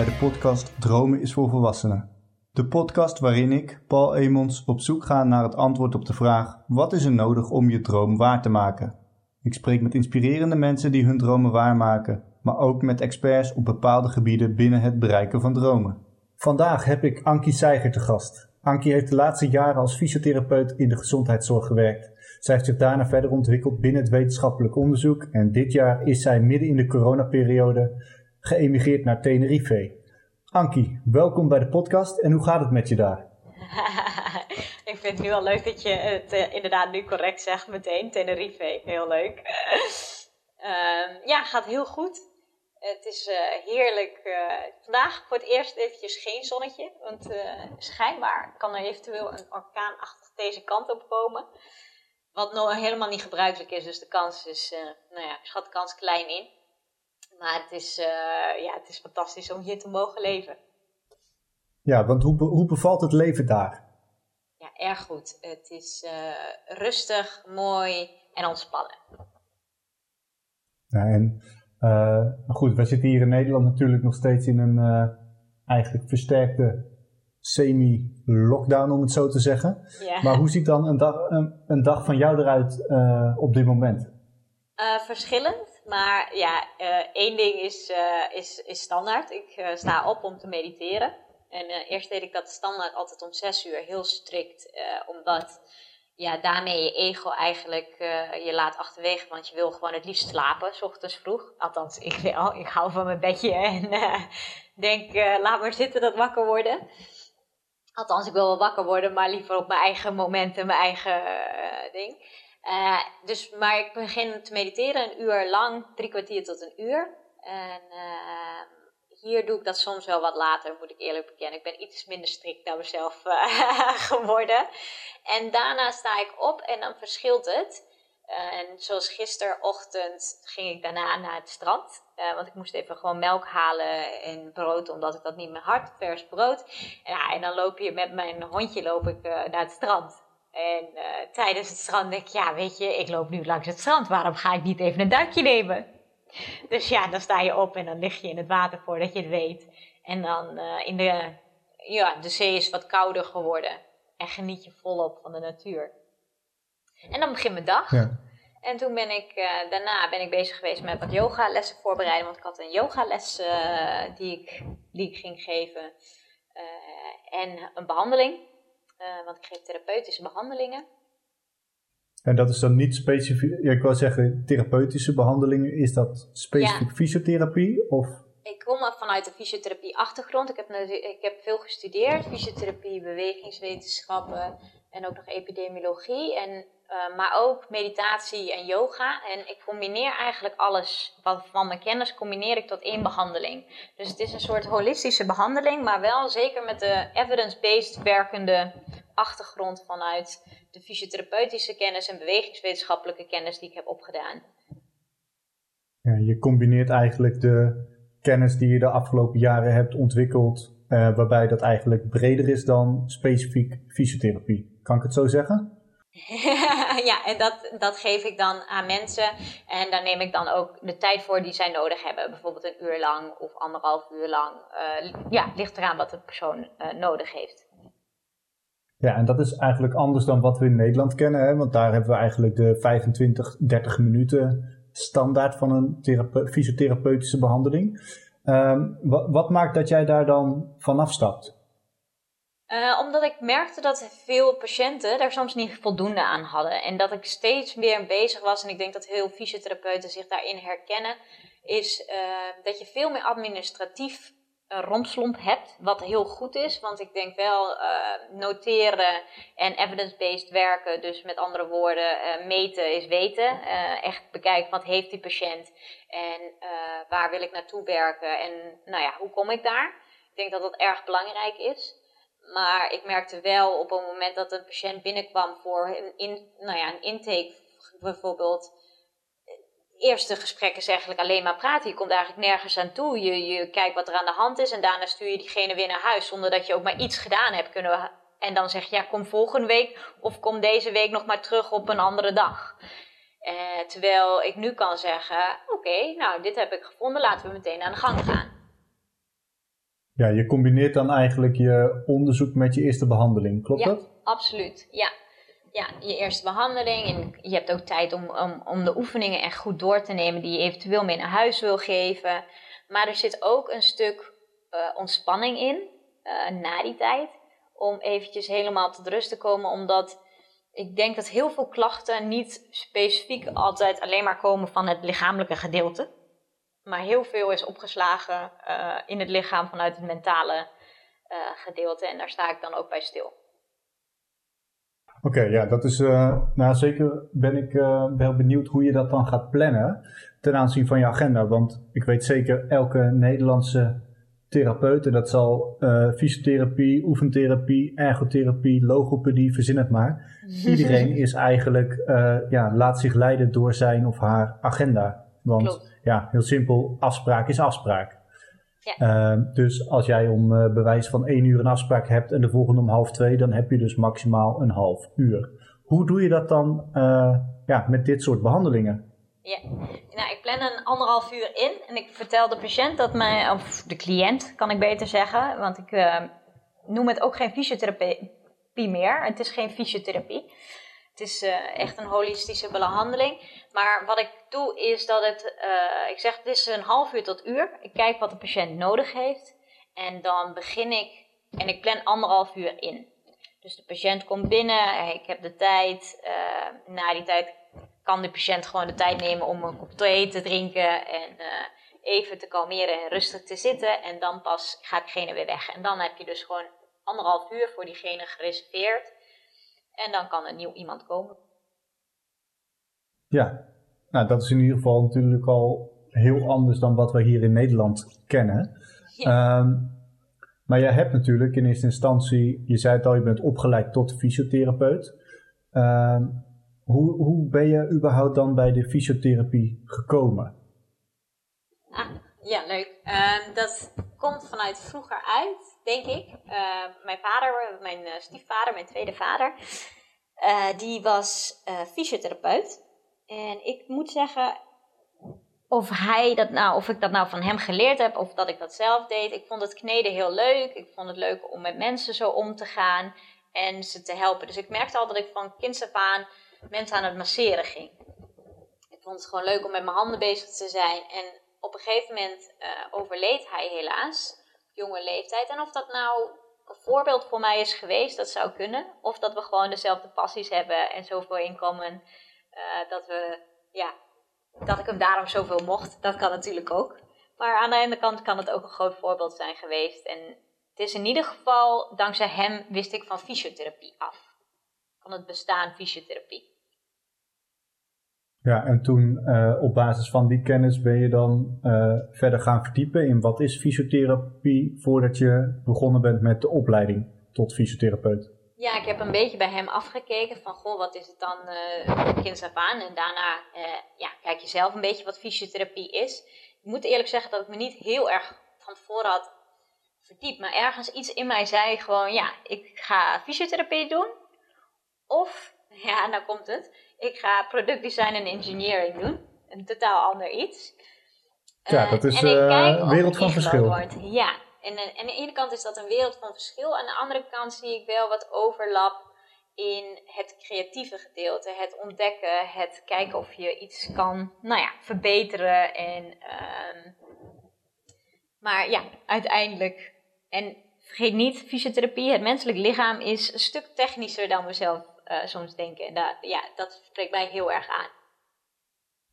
Bij de podcast Dromen is voor Volwassenen. De podcast waarin ik, Paul Emons, op zoek ga naar het antwoord op de vraag: wat is er nodig om je droom waar te maken? Ik spreek met inspirerende mensen die hun dromen waarmaken, maar ook met experts op bepaalde gebieden binnen het bereiken van dromen. Vandaag heb ik Ankie Seiger te gast. Ankie heeft de laatste jaren als fysiotherapeut in de gezondheidszorg gewerkt. Zij heeft zich daarna verder ontwikkeld binnen het wetenschappelijk onderzoek en dit jaar is zij midden in de coronaperiode geëmigreerd naar Tenerife. Ankie, welkom bij de podcast en hoe gaat het met je daar? ik vind het nu al leuk dat je het uh, inderdaad nu correct zegt meteen, Tenerife. Heel leuk. uh, ja, gaat heel goed. Het is uh, heerlijk. Uh, vandaag voor het eerst eventjes geen zonnetje. Want schijnbaar kan er eventueel een orkaanachtig deze kant op komen. Wat nog helemaal niet gebruikelijk is. Dus de kans is, nou ja, ik schat de kans klein in. Maar het is, ja, het is fantastisch om hier te mogen leven. Ja, want hoe, hoe bevalt het leven daar? Ja, erg goed. Het is rustig, mooi en ontspannen. Ja, en uh, goed, we zitten hier in Nederland natuurlijk nog steeds in een eigenlijk versterkte semi-lockdown, om het zo te zeggen. Ja. Maar hoe ziet dan een dag, een, een dag van jou eruit uh, op dit moment? verschillend, maar ja, één ding is, is, is standaard. Ik sta op om te mediteren. En eerst deed ik dat standaard altijd om zes uur, heel strikt, omdat ja, daarmee je ego eigenlijk je laat achterwege. Want je wil gewoon het liefst slapen, s ochtends vroeg. Althans, ik wel. Ik hou van mijn bedje en denk, laat maar zitten dat wakker worden. Althans, ik wil wel wakker worden, maar liever op mijn eigen momenten, mijn eigen ding. Dus, maar ik begin te mediteren een uur lang, drie kwartier tot een uur. En hier doe ik dat soms wel wat later, moet ik eerlijk bekennen. Ik ben iets minder strikt naar mezelf uh, geworden. En daarna sta ik op en dan verschilt het. En zoals gisterochtend ging ik daarna naar het strand. Uh, want ik moest even gewoon melk halen en brood, omdat ik dat niet meer had. Vers brood. En, en dan loop je met mijn hondje loop ik, naar het strand. En tijdens het strand denk ik, ja weet je, ik loop nu langs het strand. Waarom ga ik niet even een duikje nemen? Dus ja, dan sta je op en dan lig je in het water voordat je het weet. En dan uh, in de, ja, de zee is wat kouder geworden. En geniet je volop van de natuur. En dan begint mijn dag. Ja. En toen ben ik, uh, daarna ben ik bezig geweest met wat yogalessen voorbereiden. Want ik had een yogales uh, die, ik, die ik ging geven. en een behandeling. Want ik geef therapeutische behandelingen. En dat is dan niet specifiek, ja, ik wil zeggen, therapeutische behandelingen. Is dat specifiek Ja. fysiotherapie? Of? Ik kom vanuit de fysiotherapie achtergrond. Ik heb, ik heb veel gestudeerd. Fysiotherapie, bewegingswetenschappen en ook nog epidemiologie. En, eh, maar ook meditatie en yoga. En ik combineer eigenlijk alles wat van mijn kennis combineer ik tot één behandeling. Dus het is een soort holistische behandeling, maar wel zeker met de evidence-based werkende achtergrond vanuit de fysiotherapeutische kennis en bewegingswetenschappelijke kennis die ik heb opgedaan. Ja, je combineert eigenlijk de kennis die je de afgelopen jaren hebt ontwikkeld, eh, waarbij dat eigenlijk breder is dan specifiek fysiotherapie. Kan ik het zo zeggen? ja, en dat, dat geef ik dan aan mensen. En daar neem ik dan ook de tijd voor die zij nodig hebben. Bijvoorbeeld een uur lang of anderhalf uur lang. Uh, ja, ligt eraan wat de persoon uh, nodig heeft. Ja, en dat is eigenlijk anders dan wat we in Nederland kennen. Hè? Want daar hebben we eigenlijk de 25, 30 minuten standaard van een therape- fysiotherapeutische behandeling. Um, wat, wat maakt dat jij daar dan vanaf stapt? Uh, omdat ik merkte dat veel patiënten daar soms niet voldoende aan hadden. En dat ik steeds meer bezig was, en ik denk dat heel fysiotherapeuten zich daarin herkennen, is uh, dat je veel meer administratief uh, rompslomp hebt. Wat heel goed is, want ik denk wel noteren en evidence-based werken, dus met andere woorden, meten is weten. echt bekijken wat heeft die patiënt en waar wil ik naartoe werken en nou ja, hoe kom ik daar. Ik denk dat dat erg belangrijk is. Maar ik merkte wel op het moment dat een patiënt binnenkwam voor een, in, nou ja, een intake bijvoorbeeld. Eerste gesprek is eigenlijk alleen maar praten. Je komt eigenlijk nergens aan toe. Je, je kijkt wat er aan de hand is en daarna stuur je diegene weer naar huis zonder dat je ook maar iets gedaan hebt kunnen. En dan zeg je ja, kom volgende week of kom deze week nog maar terug op een andere dag. Uh, terwijl ik nu kan zeggen, oké, nou dit heb ik gevonden, laten we meteen aan de gang gaan. Ja, je combineert dan eigenlijk je onderzoek met je eerste behandeling, klopt ja, dat? Absoluut, ja. Ja, je eerste behandeling en je hebt ook tijd om, om, om de oefeningen echt goed door te nemen die je eventueel mee naar huis wil geven. Maar er zit ook een stuk uh, ontspanning in uh, na die tijd. Om eventjes helemaal tot rust te komen. Omdat ik denk dat heel veel klachten niet specifiek altijd alleen maar komen van het lichamelijke gedeelte. Maar heel veel is opgeslagen uh, in het lichaam vanuit het mentale gedeelte. En daar sta ik dan ook bij stil. Oké, ja, dat is. Uh, nou, zeker ben ik wel benieuwd hoe je dat dan gaat plannen ten aanzien van je agenda. Want ik weet zeker, elke Nederlandse therapeut, en dat zal fysiotherapie, oefentherapie, ergotherapie, logopedie, verzin het maar. Iedereen is eigenlijk, ja, laat zich leiden door zijn of haar agenda. Want Klopt. ja, heel simpel, afspraak is afspraak. Ja. Uh, dus als jij om uh, bewijs van één uur een afspraak hebt en de volgende om half twee, dan heb je dus maximaal een half uur. Hoe doe je dat dan uh, ja, met dit soort behandelingen? Ja, nou, ik plan een anderhalf uur in en ik vertel de patiënt dat mijn, of de cliënt kan ik beter zeggen, want ik noem het ook geen fysiotherapie meer. Het is geen fysiotherapie. Het is uh, echt een holistische behandeling. Maar wat ik doe is dat het, uh, ik zeg het is een half uur tot uur. Ik kijk wat de patiënt nodig heeft. En dan begin ik, en ik plan anderhalf uur in. Dus de patiënt komt binnen, ik heb de tijd. Uh, na die tijd kan de patiënt gewoon de tijd nemen om een kop thee te drinken. En even te kalmeren en rustig te zitten. En dan pas gaat diegene weer weg. En dan heb je dus gewoon anderhalf uur voor diegene gereserveerd. En dan kan er nieuw iemand komen. Ja, nou dat is in ieder geval natuurlijk al heel anders dan wat we hier in Nederland kennen. Ja. Um, maar jij hebt natuurlijk in eerste instantie, je zei het al, je bent opgeleid tot fysiotherapeut. Um, hoe, hoe ben je überhaupt dan bij de fysiotherapie gekomen? Ah, ja, leuk. Uh, dat komt vanuit vroeger uit, denk ik. Uh, mijn vader, mijn uh, stiefvader, mijn tweede vader, uh, die was fysiotherapeut. En ik moet zeggen, of, hij dat nou, of ik dat nou van hem geleerd heb, of dat ik dat zelf deed. Ik vond het kneden heel leuk. Ik vond het leuk om met mensen zo om te gaan en ze te helpen. Dus ik merkte al dat ik van kinds af aan mensen aan het masseren ging. Ik vond het gewoon leuk om met mijn handen bezig te zijn. En op een gegeven moment uh, overleed hij helaas, jonge leeftijd. En of dat nou een voorbeeld voor mij is geweest, dat zou kunnen. Of dat we gewoon dezelfde passies hebben en zoveel inkomen uh, dat we, ja, dat ik hem daarom zoveel mocht. Dat kan natuurlijk ook. Maar aan de ene kant kan het ook een groot voorbeeld zijn geweest. En het is in ieder geval, dankzij hem wist ik van fysiotherapie af. Van het bestaan fysiotherapie. Ja, en toen uh, op basis van die kennis ben je dan uh, verder gaan verdiepen in wat is fysiotherapie voordat je begonnen bent met de opleiding tot fysiotherapeut. Ja, ik heb een beetje bij hem afgekeken van, goh, wat is het dan uh, af aan? En daarna ja, kijk je zelf een beetje wat fysiotherapie is. Ik moet eerlijk zeggen dat ik me niet heel erg van tevoren had verdiept. Maar ergens iets in mij zei gewoon, ja, ik ga fysiotherapie doen. Of, ja, nou komt het, ik ga productdesign en engineering doen. Een totaal ander iets. Ja, dat is een wereld van verschil. Wordt. Ja, en, en aan de ene kant is dat een wereld van verschil. Aan de andere kant zie ik wel wat overlap in het creatieve gedeelte. Het ontdekken, het kijken of je iets kan nou ja, verbeteren. En, um, maar ja, uiteindelijk. En vergeet niet, fysiotherapie, het menselijk lichaam is een stuk technischer dan we zelf uh, soms denken. En dat, ja, dat spreekt mij heel erg aan.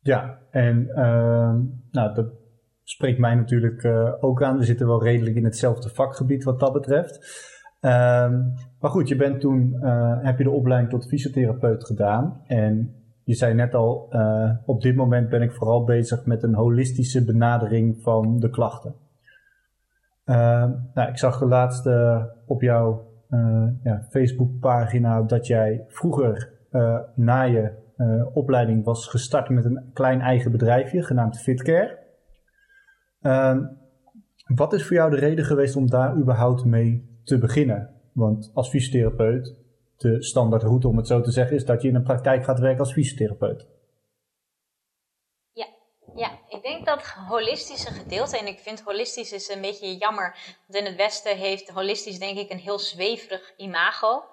Ja, en uh, nou, dat spreekt mij natuurlijk uh, ook aan. We zitten wel redelijk in hetzelfde vakgebied wat dat betreft. Um, maar goed, je bent toen, uh, heb je de opleiding tot fysiotherapeut gedaan. En je zei net al, op dit moment ben ik vooral bezig met een holistische benadering van de klachten. Uh, nou, ik zag laatst op jouw ja, Facebookpagina dat jij vroeger na je opleiding was gestart met een klein eigen bedrijfje genaamd Fitcare. Uh, wat is voor jou de reden geweest om daar überhaupt mee te beginnen? Want als fysiotherapeut, de standaardroute om het zo te zeggen, is dat je in een praktijk gaat werken als fysiotherapeut. Ja, ja Ik denk dat holistische gedeelte, en ik vind holistisch is een beetje jammer, want in het Westen heeft holistisch denk ik een heel zweverig imago.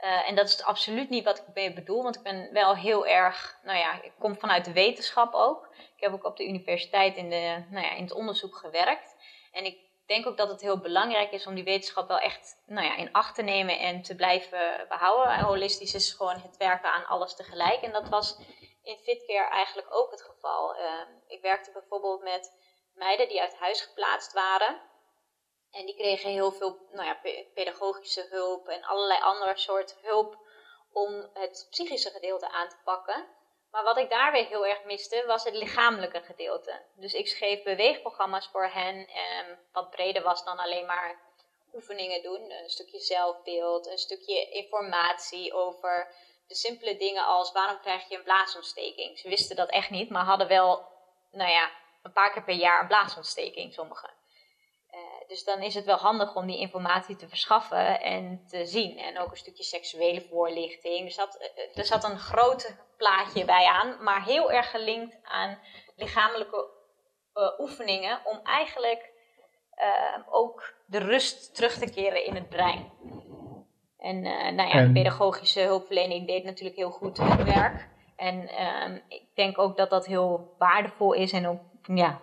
Uh, en dat is absoluut niet wat ik mee bedoel, want ik ben wel heel erg, nou ja, ik kom vanuit de wetenschap ook. Ik heb ook op de universiteit in, de, nou ja, in het onderzoek gewerkt. En ik denk ook dat het heel belangrijk is om die wetenschap wel echt nou ja, in acht te nemen en te blijven behouden. Holistisch is gewoon het werken aan alles tegelijk. En dat was in Fitcare eigenlijk ook het geval. Uh, ik werkte bijvoorbeeld met meiden die uit huis geplaatst waren. En die kregen heel veel nou ja, pedagogische hulp en allerlei andere soort hulp om het psychische gedeelte aan te pakken. Maar wat ik daar weer heel erg miste, was het lichamelijke gedeelte. Dus ik schreef beweegprogramma's voor hen, eh, wat breder was dan alleen maar oefeningen doen. Een stukje zelfbeeld, een stukje informatie over de simpele dingen als waarom krijg je een blaasontsteking. Ze wisten dat echt niet, maar hadden wel, nou ja, een paar keer per jaar een blaasontsteking, sommigen. Uh, dus dan is het wel handig om die informatie te verschaffen en te zien. En ook een stukje seksuele voorlichting. Er zat, eh, er zat een groot plaatje bij aan, maar heel erg gelinkt aan lichamelijke uh, oefeningen om eigenlijk ook de rust terug te keren in het brein. En nou ja, de pedagogische hulpverlening deed natuurlijk heel goed hun werk. En ehm, ik denk ook dat dat heel waardevol is en ook ja,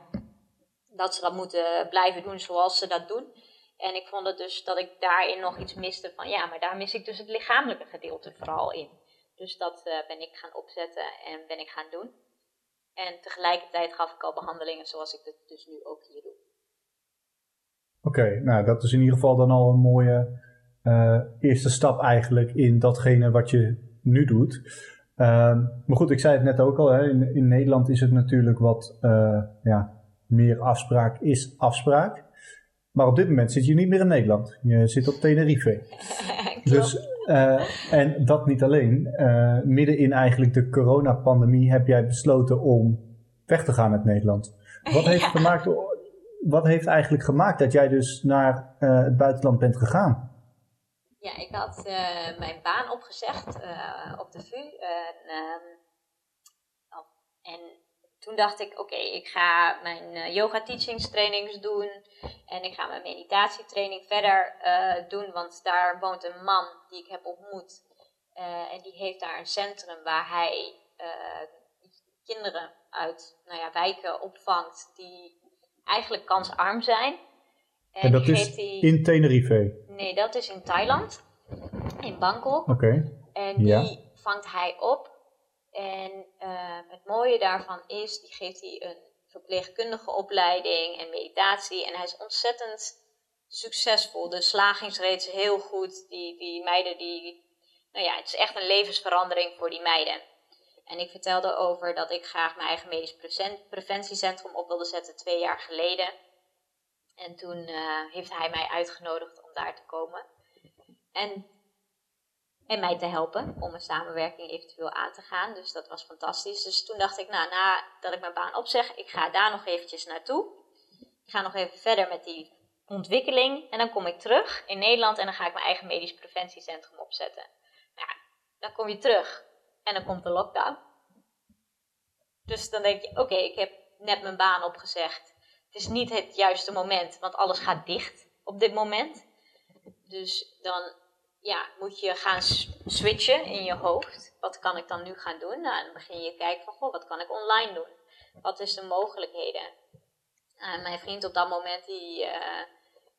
dat ze dat moeten blijven doen zoals ze dat doen. En ik vond het dus dat ik daarin nog iets miste van ja, maar daar mis ik dus het lichamelijke gedeelte vooral in. Dus dat uh, ben ik gaan opzetten en ben ik gaan doen. En tegelijkertijd gaf ik al behandelingen zoals ik het dus nu ook hier doe. Oké, nou dat is in ieder geval dan al een mooie uh, eerste stap eigenlijk in datgene wat je nu doet. Uh, maar goed, ik zei het net ook al, hè, in, in Nederland is het natuurlijk wat uh, ja, meer afspraak is afspraak. Maar op dit moment zit je niet meer in Nederland. Je zit op Tenerife. dus, uh, en dat niet alleen. Midden in eigenlijk de coronapandemie heb jij besloten om weg te gaan uit Nederland. Wat heeft, ja. gemaakt, wat heeft eigenlijk gemaakt dat jij dus naar het buitenland bent gegaan? Ja, ik had mijn baan opgezegd op de VU. En, en toen dacht ik, oké, ik ga mijn uh, yoga teachings trainings doen en ik ga mijn meditatietraining verder doen, want daar woont een man die ik heb ontmoet en die heeft daar een centrum waar hij kinderen uit nou ja, wijken opvangt die eigenlijk kansarm zijn. En, en dat is die... in Tenerife? Nee, dat is in Thailand, in Bangkok. Oké. En die ja. vangt hij op en uh, het mooie daarvan is, die geeft hij een verpleegkundige opleiding en meditatie. En hij is ontzettend succesvol. De slagingsrate is heel goed. Die, die meiden, die, nou ja, het is echt een levensverandering voor die meiden. En ik vertelde over dat ik graag mijn eigen medisch preventiecentrum op wilde zetten twee jaar geleden. En toen uh, heeft hij mij uitgenodigd om daar te komen. En en mij te helpen om een samenwerking eventueel aan te gaan. Dus dat was fantastisch. Dus toen dacht ik, nou, nadat ik mijn baan opzeg, ik ga daar nog eventjes naartoe. Ik ga nog even verder met die ontwikkeling. En dan kom ik terug in Nederland en dan ga ik mijn eigen medisch preventiecentrum opzetten. Nou, dan kom je terug en dan komt de lockdown. Dus dan denk je, oké, ik heb net mijn baan opgezegd. Het is niet het juiste moment, want alles gaat dicht op dit moment. Dus dan ja, moet je gaan switchen in je hoofd. Wat kan ik dan nu gaan doen? Nou, dan begin je kijken van, goh, wat kan ik online doen? Wat is de mogelijkheden? En mijn vriend op dat moment, die, uh,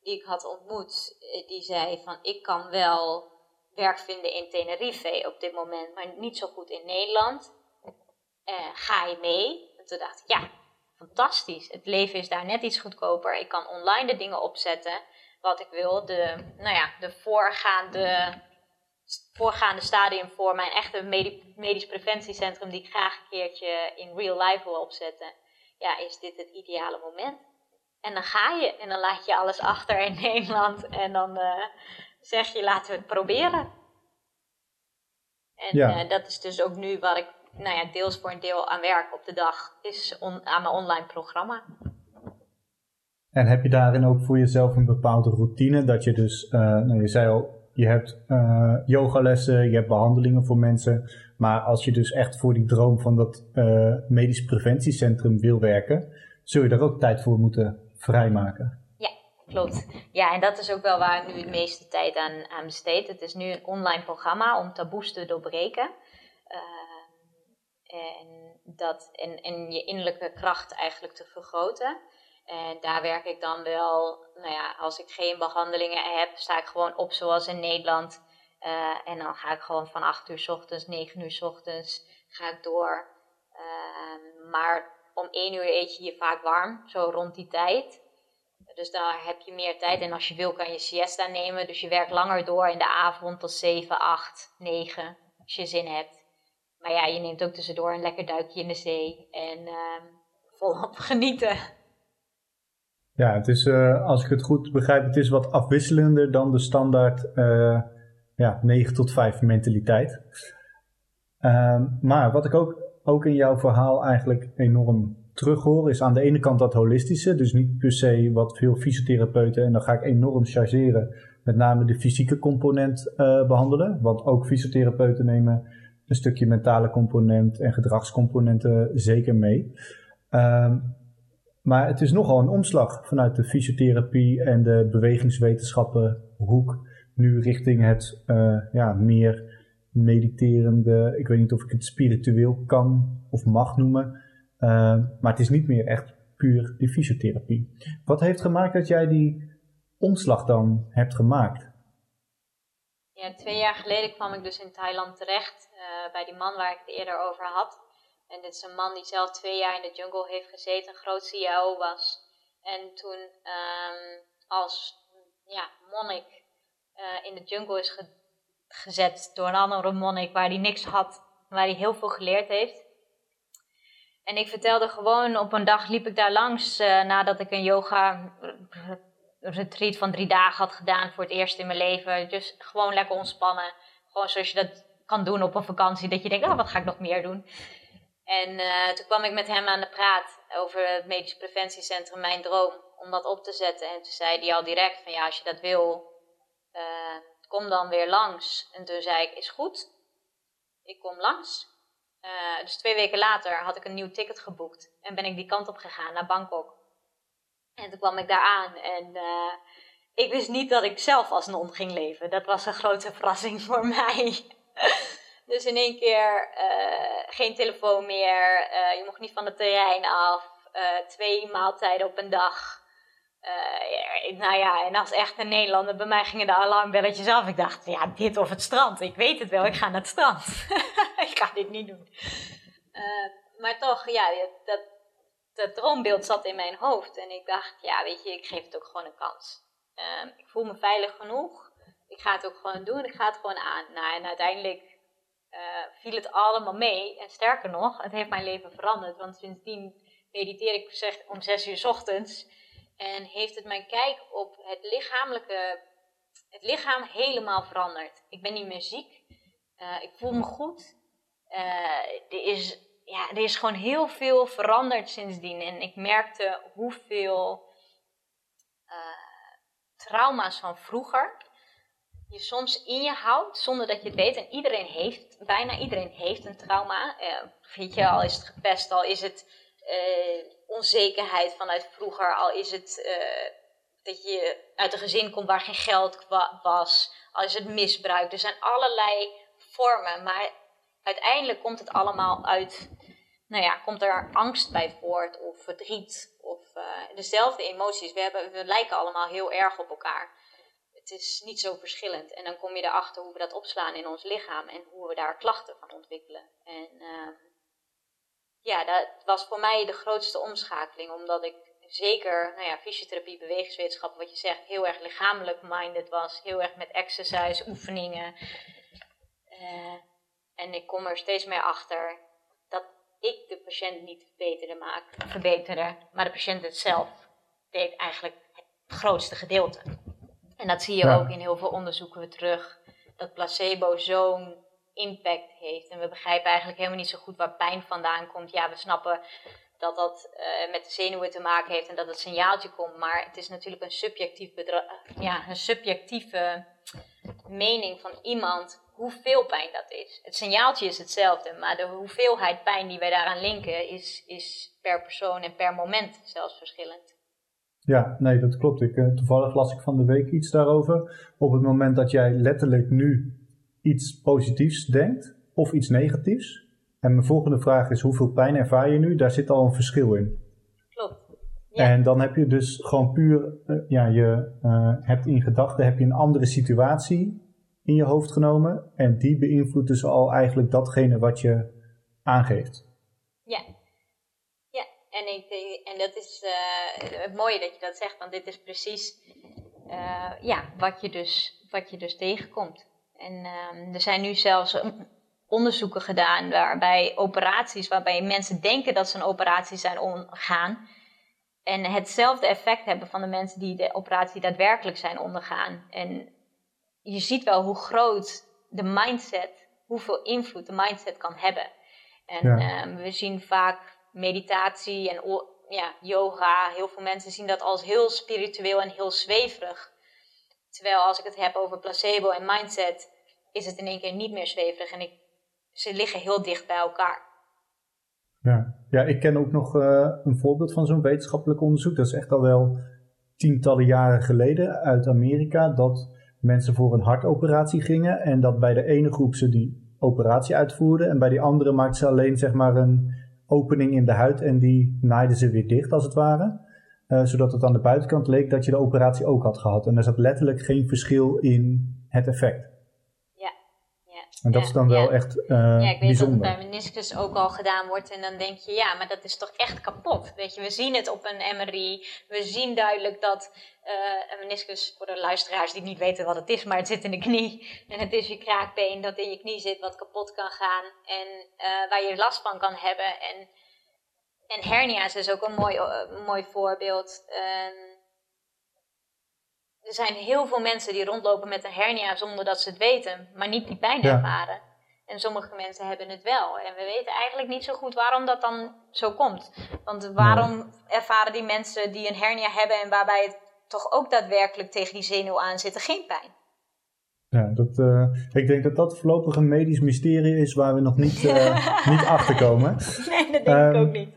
die ik had ontmoet, eh, die zei van, ik kan wel werk vinden in Tenerife op dit moment, maar niet zo goed in Nederland. Ga je mee? En toen dacht ik, ja, fantastisch. Het leven is daar net iets goedkoper. Ik kan online de dingen opzetten wat ik wil. De, nou ja, de voorgaande, voorgaande stadium voor mijn echte medisch preventiecentrum, die ik graag een keertje in real life wil opzetten. Ja, is dit het ideale moment? En dan ga je en dan laat je alles achter in Nederland en dan uh, zeg je laten we het proberen. En ja. uh, dat is dus ook nu wat ik nou ja, deels voor een deel aan werk op de dag, is on, aan mijn online programma. En heb je daarin ook voor jezelf een bepaalde routine? Dat je dus, uh, nou je zei al, je hebt uh, yogalessen, je hebt behandelingen voor mensen. Maar als je dus echt voor die droom van dat uh, medisch preventiecentrum wil werken, zul je daar ook tijd voor moeten vrijmaken. Ja, klopt. Ja, en dat is ook wel waar ik nu de meeste tijd aan, aan besteed. Het is nu een online programma om taboes te doorbreken. Uh, en, dat, en, en je innerlijke kracht eigenlijk te vergroten. En daar werk ik dan wel, nou ja, als ik geen behandelingen heb, sta ik gewoon op zoals in Nederland. Uh, en dan ga ik gewoon van 8 uur s ochtends, 9 uur s ochtends, ga ik door. Uh, maar om 1 uur eet je je vaak warm, zo rond die tijd. Dus daar heb je meer tijd. En als je wil, kan je siesta nemen. Dus je werkt langer door in de avond tot 7, 8, 9, als je zin hebt. Maar ja, je neemt ook tussendoor een lekker duikje in de zee. En uh, volop genieten. Ja, het is, uh, als ik het goed begrijp, het is wat afwisselender dan de standaard uh, ja, 9 tot 5 mentaliteit. Uh, maar wat ik ook, ook in jouw verhaal eigenlijk enorm terughoor, is aan de ene kant dat holistische. Dus niet per se wat veel fysiotherapeuten, en dan ga ik enorm chargeren, met name de fysieke component uh, behandelen. Want ook fysiotherapeuten nemen een stukje mentale component en gedragscomponenten zeker mee. Um, maar het is nogal een omslag vanuit de fysiotherapie en de bewegingswetenschappen hoek nu richting het uh, ja, meer mediterende, ik weet niet of ik het spiritueel kan of mag noemen, uh, maar het is niet meer echt puur de fysiotherapie. Wat heeft gemaakt dat jij die omslag dan hebt gemaakt? Ja, twee jaar geleden kwam ik dus in Thailand terecht uh, bij die man waar ik het eerder over had. En dit is een man die zelf twee jaar in de jungle heeft gezeten, een groot CIO was. En toen um, als ja, monnik uh, in de jungle is ge gezet door een andere monnik waar hij niks had, waar hij heel veel geleerd heeft. En ik vertelde gewoon, op een dag liep ik daar langs uh, nadat ik een yoga retreat van drie dagen had gedaan voor het eerst in mijn leven. Dus gewoon lekker ontspannen. Gewoon zoals je dat kan doen op een vakantie, dat je denkt, oh, wat ga ik nog meer doen? En uh, toen kwam ik met hem aan de praat over het medisch preventiecentrum Mijn Droom, om dat op te zetten. En toen zei hij al direct van ja, als je dat wil, uh, kom dan weer langs. En toen zei ik, is goed, ik kom langs. Uh, dus twee weken later had ik een nieuw ticket geboekt en ben ik die kant op gegaan naar Bangkok. En toen kwam ik daar aan en ik wist niet dat ik zelf als non ging leven. Dat was een grote verrassing voor mij. Dus in één keer uh, geen telefoon meer, uh, je mocht niet van het terrein af, uh, twee maaltijden op een dag. Ja, nou ja, en als echte Nederlander, bij mij gingen de alarmbelletjes af. Ik dacht, ja, dit of het strand. Ik weet het wel, ik ga naar het strand. ik ga dit niet doen. maar toch, ja, dat, dat droombeeld zat in mijn hoofd. En ik dacht, ja, weet je, ik geef het ook gewoon een kans. ik voel me veilig genoeg. Ik ga het ook gewoon doen. Ik ga het gewoon aan. Nou, en uiteindelijk uh, viel het allemaal mee. En sterker nog, het heeft mijn leven veranderd. Want sindsdien mediteer ik zeg, om zes uur ochtends. En heeft het mijn kijk op het lichamelijke, het lichaam helemaal veranderd. Ik ben niet meer ziek. Uh, ik voel me goed. Uh, er, is, ja, er is gewoon heel veel veranderd sindsdien. En ik merkte hoeveel trauma's van vroeger je soms in je houdt zonder dat je het weet. En iedereen heeft, bijna iedereen heeft een trauma. Weet je, al is het gepest, al is het uh, onzekerheid vanuit vroeger, al is het uh, dat je uit een gezin komt waar geen geld was, al is het misbruik. Er zijn allerlei vormen, maar uiteindelijk komt het allemaal uit, nou ja, komt er angst bij voort of verdriet of dezelfde emoties. We, hebben, we lijken allemaal heel erg op elkaar het is niet zo verschillend. En dan kom je erachter hoe we dat opslaan in ons lichaam en hoe we daar klachten van ontwikkelen. En uh, ja, dat was voor mij de grootste omschakeling, omdat ik zeker, nou ja, fysiotherapie, bewegingswetenschap, wat je zegt, heel erg lichamelijk minded was, heel erg met exercise, oefeningen. Uh, en ik kom er steeds meer achter dat ik de patiënt niet verbeterde maak, verbeterde, maar de patiënt het zelf deed eigenlijk het grootste gedeelte. En dat zie je ook in heel veel onderzoeken weer terug. Dat placebo zo'n impact heeft. En we begrijpen eigenlijk helemaal niet zo goed waar pijn vandaan komt. Ja, we snappen dat dat uh, met de zenuwen te maken heeft en dat het signaaltje komt. Maar het is natuurlijk een, subjectief ja, een subjectieve mening van iemand hoeveel pijn dat is. Het signaaltje is hetzelfde, maar de hoeveelheid pijn die wij daaraan linken is, is per persoon en per moment zelfs verschillend. Ja, nee, dat klopt. Ik, eh, toevallig las ik van de week iets daarover. Op het moment dat jij letterlijk nu iets positiefs denkt of iets negatiefs. En mijn volgende vraag is: hoeveel pijn ervaar je nu? Daar zit al een verschil in. Klopt. Ja. En dan heb je dus gewoon puur, uh, ja, je uh, hebt in gedachten heb je een andere situatie in je hoofd genomen. En die beïnvloedt dus al eigenlijk datgene wat je aangeeft. Ja. En, ik, en dat is uh, het mooie dat je dat zegt, want dit is precies ja, wat, je dus, wat je dus tegenkomt. En um, er zijn nu zelfs onderzoeken gedaan waarbij operaties, waarbij mensen denken dat ze een operatie zijn ondergaan. En hetzelfde effect hebben van de mensen die de operatie daadwerkelijk zijn ondergaan. En je ziet wel hoe groot de mindset, hoeveel invloed de mindset kan hebben. En ja. um, we zien vaak meditatie en ja, yoga. Heel veel mensen zien dat als heel spiritueel en heel zweverig. Terwijl als ik het heb over placebo en mindset, is het in één keer niet meer zweverig. En ik, ze liggen heel dicht bij elkaar. Ja, ja ik ken ook nog uh, een voorbeeld van zo'n wetenschappelijk onderzoek. Dat is echt al wel tientallen jaren geleden uit Amerika. Dat mensen voor een hartoperatie gingen. En dat bij de ene groep ze die operatie uitvoerden. En bij die andere maakten ze alleen zeg maar een opening in de huid. En die naaiden ze weer dicht als het ware. Uh, zodat het aan de buitenkant leek dat je de operatie ook had gehad. En er zat letterlijk geen verschil in het effect. En dat ja, is dan wel ja. echt uh, Ja, ik weet bijzonder. dat het bij meniscus ook al gedaan wordt. En dan denk je, ja, maar dat is toch echt kapot. Weet je, we zien het op een MRI. We zien duidelijk dat uh, een meniscus, voor de luisteraars die niet weten wat het is, maar het zit in de knie. En het is je kraakbeen dat in je knie zit, wat kapot kan gaan. En uh, waar je last van kan hebben. En, en hernia's is ook een mooi, uh, mooi voorbeeld. Um, er zijn heel veel mensen die rondlopen met een hernia zonder dat ze het weten, maar niet die pijn Ja. ervaren. En sommige mensen hebben het wel. En we weten eigenlijk niet zo goed waarom dat dan zo komt. Want waarom ervaren die mensen die een hernia hebben en waarbij het toch ook daadwerkelijk tegen die zenuw aan zitten geen pijn? Ja, dat, uh, ik denk dat dat voorlopig een medisch mysterie is waar we nog niet, uh, niet achter komen. Nee, dat denk Ehm, ik ook niet.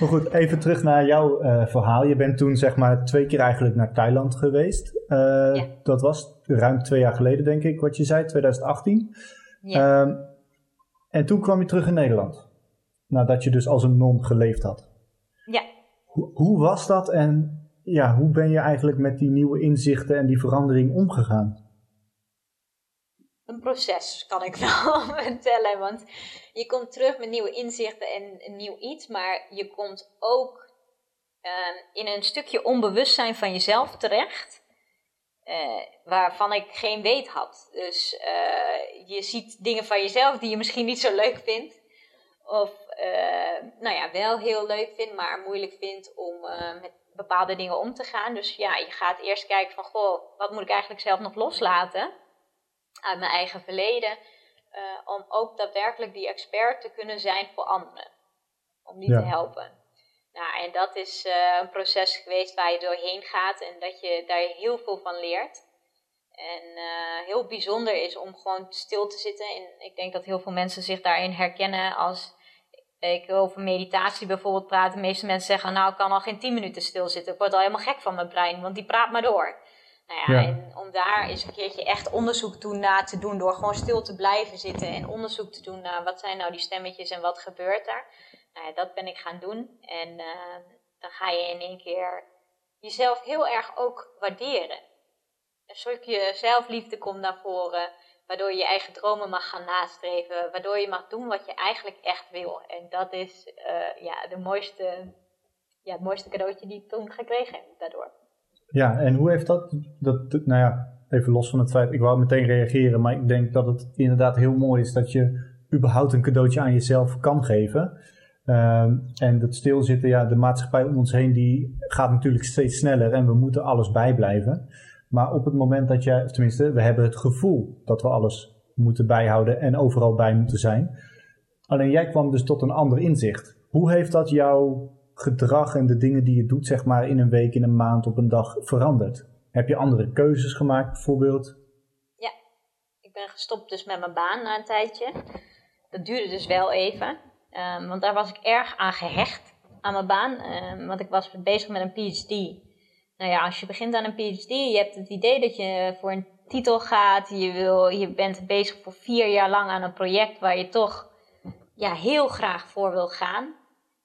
Maar goed, even terug naar jouw uh, verhaal. Je bent toen zeg maar twee keer eigenlijk naar Thailand geweest. Ja. Dat was ruim twee jaar geleden, denk ik, wat je zei, 2018. Ja. Ehm, en toen kwam je terug in Nederland. Nadat je dus als een non geleefd had. ja. Hoe, hoe was dat en ja, hoe ben je eigenlijk met die nieuwe inzichten en die verandering omgegaan? Een proces, kan ik wel vertellen. Want je komt terug met nieuwe inzichten en een nieuw iets, maar je komt ook uh, in een stukje onbewustzijn van jezelf terecht, uh, waarvan ik geen weet had. Dus uh, je ziet dingen van jezelf die je misschien niet zo leuk vindt, of nou ja, wel heel leuk vindt, maar moeilijk vindt om met bepaalde dingen om te gaan. Dus ja, je gaat eerst kijken van, goh, wat moet ik eigenlijk zelf nog loslaten? Uit mijn eigen verleden, uh, om ook daadwerkelijk die expert te kunnen zijn voor anderen. Om die Ja. te helpen. Nou, en dat is uh, een proces geweest waar je doorheen gaat en dat je daar heel veel van leert. En uh, heel bijzonder is om gewoon stil te zitten. En ik denk dat heel veel mensen zich daarin herkennen als ik over meditatie bijvoorbeeld praat. De meeste mensen zeggen, nou ik kan al geen 10 minuten stilzitten. Ik word al helemaal gek van mijn brein, want die praat maar door. Nou ja, Ja. en om daar eens een keertje echt onderzoek toe naar te doen, door gewoon stil te blijven zitten en onderzoek te doen naar wat zijn nou die stemmetjes en wat gebeurt er. Nou ja, dat ben ik gaan doen. En uh, dan ga je in één keer jezelf heel erg ook waarderen. Een stukje zelfliefde komt naar voren, waardoor je je eigen dromen mag gaan nastreven, waardoor je mag doen wat je eigenlijk echt wil. En dat is uh, ja, de mooiste, ja, het mooiste cadeautje die ik toen gekregen heb daardoor. Ja, en hoe heeft dat, dat, nou ja, even los van het feit, ik wou meteen reageren, maar ik denk dat het inderdaad heel mooi is dat je überhaupt een cadeautje aan jezelf kan geven. Um, en dat stilzitten, ja, de maatschappij om ons heen, die gaat natuurlijk steeds sneller en we moeten alles bijblijven. Maar op het moment dat jij, tenminste, we hebben het gevoel dat we alles moeten bijhouden en overal bij moeten zijn. Alleen jij kwam dus tot een ander inzicht. Hoe heeft dat jouw gedrag en de dingen die je doet, zeg maar, in een week, in een maand, op een dag veranderd? Heb je andere keuzes gemaakt, bijvoorbeeld? Ja, ik ben gestopt dus met mijn baan na een tijdje. Dat duurde dus wel even. Ehm, want daar was ik erg aan gehecht, aan mijn baan. Um, want ik was bezig met een PhD. Nou ja, als je begint aan een PhD, je hebt het idee dat je voor een titel gaat. Je, wil, je bent bezig voor vier jaar lang aan een project waar je toch ja, heel graag voor wil gaan.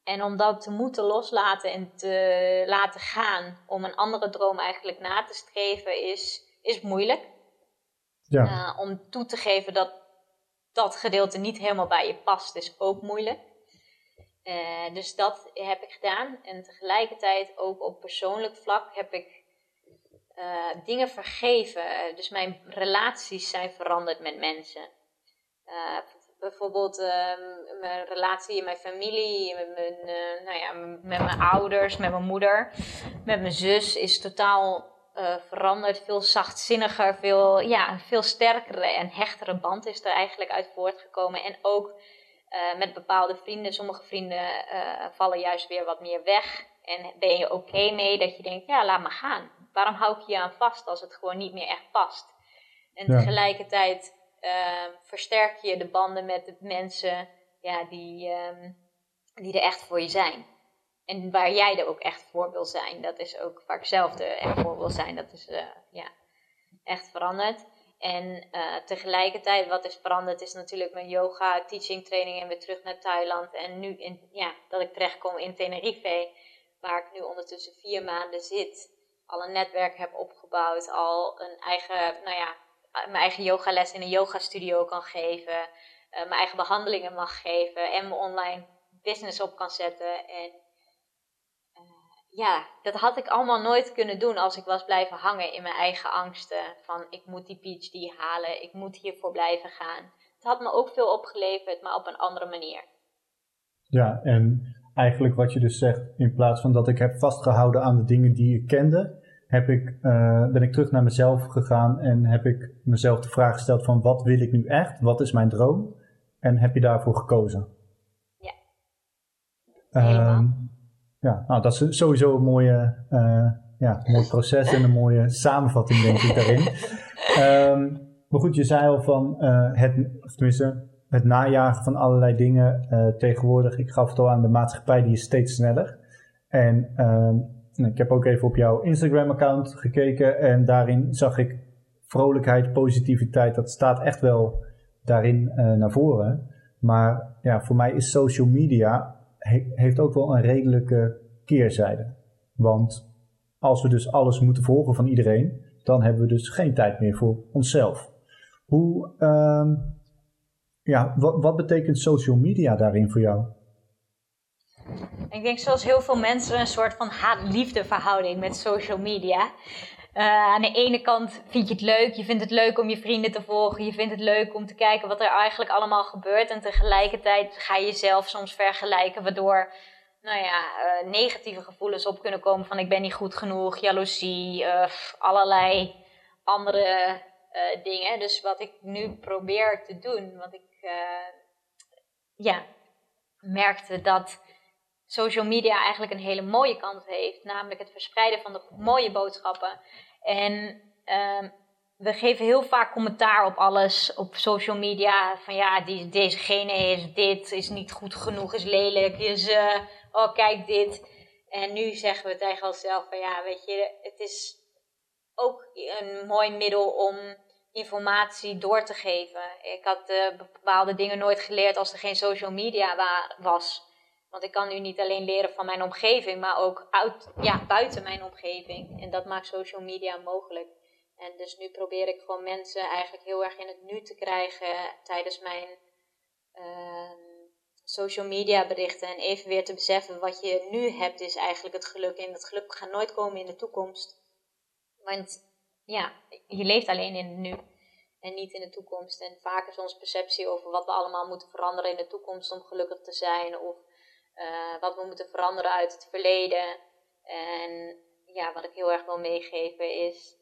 En om dat te moeten loslaten en te laten gaan om een andere droom eigenlijk na te streven, is, is moeilijk. Ja. Uh, om toe te geven dat dat gedeelte niet helemaal bij je past, is ook moeilijk. Uh, dus dat heb ik gedaan. En tegelijkertijd ook op persoonlijk vlak heb ik uh, dingen vergeven. Dus mijn relaties zijn veranderd met mensen. Bijvoorbeeld um, mijn relatie in mijn familie, met mijn, uh, nou ja, met mijn ouders, met mijn moeder, met mijn zus is totaal uh, veranderd. Veel zachtzinniger, veel, ja, veel sterkere en hechtere band is er eigenlijk uit voortgekomen. En ook uh, met bepaalde vrienden. Sommige vrienden vallen juist weer wat meer weg. En ben je oké okay mee dat je denkt, ja, laat maar gaan. Waarom hou ik je aan vast als het gewoon niet meer echt past? En ja. tegelijkertijd uh, versterk je de banden met de mensen ja, die, um, die er echt voor je zijn. En waar jij er ook echt voor wil zijn. Dat is ook waar ik zelf er echt voor wil zijn. Dat is uh, ja, echt veranderd. En uh, tegelijkertijd, wat is veranderd, is natuurlijk mijn yoga, teaching, training en weer terug naar Thailand. En nu in, ja, dat ik terechtkom in Tenerife, waar ik nu ondertussen vier maanden zit. Al een netwerk heb opgebouwd, al een eigen, nou ja, mijn eigen yogales in een yogastudio kan geven, uh, mijn eigen behandelingen mag geven en mijn online business op kan zetten. En uh, ja, dat had ik allemaal nooit kunnen doen als ik was blijven hangen in mijn eigen angsten. Van ik moet die PhD halen, ik moet hiervoor blijven gaan. Het had me ook veel opgeleverd, maar op een andere manier. Ja, en eigenlijk wat je dus zegt, in plaats van dat ik heb vastgehouden aan de dingen die ik kende, heb ik, uh, ben ik terug naar mezelf gegaan en heb ik mezelf de vraag gesteld van wat wil ik nu echt? Wat is mijn droom? En heb je daarvoor gekozen? Ja. Uh, ja, nou dat is sowieso een mooie, uh, ja, mooi proces en een mooie samenvatting denk ik daarin. um, maar goed, je zei al van uh, het, of tenminste, het najagen van allerlei dingen tegenwoordig. Ik gaf het al aan de maatschappij, die is steeds sneller. En ehm, ik heb ook even op jouw Instagram-account gekeken en daarin zag ik vrolijkheid, positiviteit. Dat staat echt wel daarin uh, naar voren. Maar ja, voor mij is social media he heeft ook wel een redelijke keerzijde. Want als we dus alles moeten volgen van iedereen, dan hebben we dus geen tijd meer voor onszelf. Hoe, uh, ja, wat betekent social media daarin voor jou? Ik denk zoals heel veel mensen een soort van haat-liefde verhouding met social media. Uh, aan de ene kant vind je het leuk, je vindt het leuk om je vrienden te volgen, je vindt het leuk om te kijken wat er eigenlijk allemaal gebeurt. En tegelijkertijd ga je jezelf soms vergelijken, waardoor nou ja, uh, negatieve gevoelens op kunnen komen van ik ben niet goed genoeg, jaloezie, uh, allerlei andere dingen. Dus wat ik nu probeer te doen, want ik ja, merkte dat social media eigenlijk een hele mooie kant heeft. Namelijk het verspreiden van de mooie boodschappen. En uh, we geven heel vaak commentaar op alles op social media. Van ja, die, dezegene is dit, is niet goed genoeg, is lelijk, is uh, oh kijk dit. En nu zeggen we tegen onszelf van ja, weet je, het is ook een mooi middel om informatie door te geven. Ik had uh, bepaalde dingen nooit geleerd als er geen social media was. Want ik kan nu niet alleen leren van mijn omgeving, maar ook ja, buiten mijn omgeving. En dat maakt social media mogelijk. En dus nu probeer ik gewoon mensen eigenlijk heel erg in het nu te krijgen tijdens mijn uh, social media berichten. En even weer te beseffen wat je nu hebt is eigenlijk het geluk. En dat geluk gaat nooit komen in de toekomst. Want ja, je leeft alleen in het nu en niet in de toekomst. En vaak is onze perceptie over wat we allemaal moeten veranderen in de toekomst om gelukkig te zijn. Of uh, wat we moeten veranderen uit het verleden. En ja, wat ik heel erg wil meegeven is,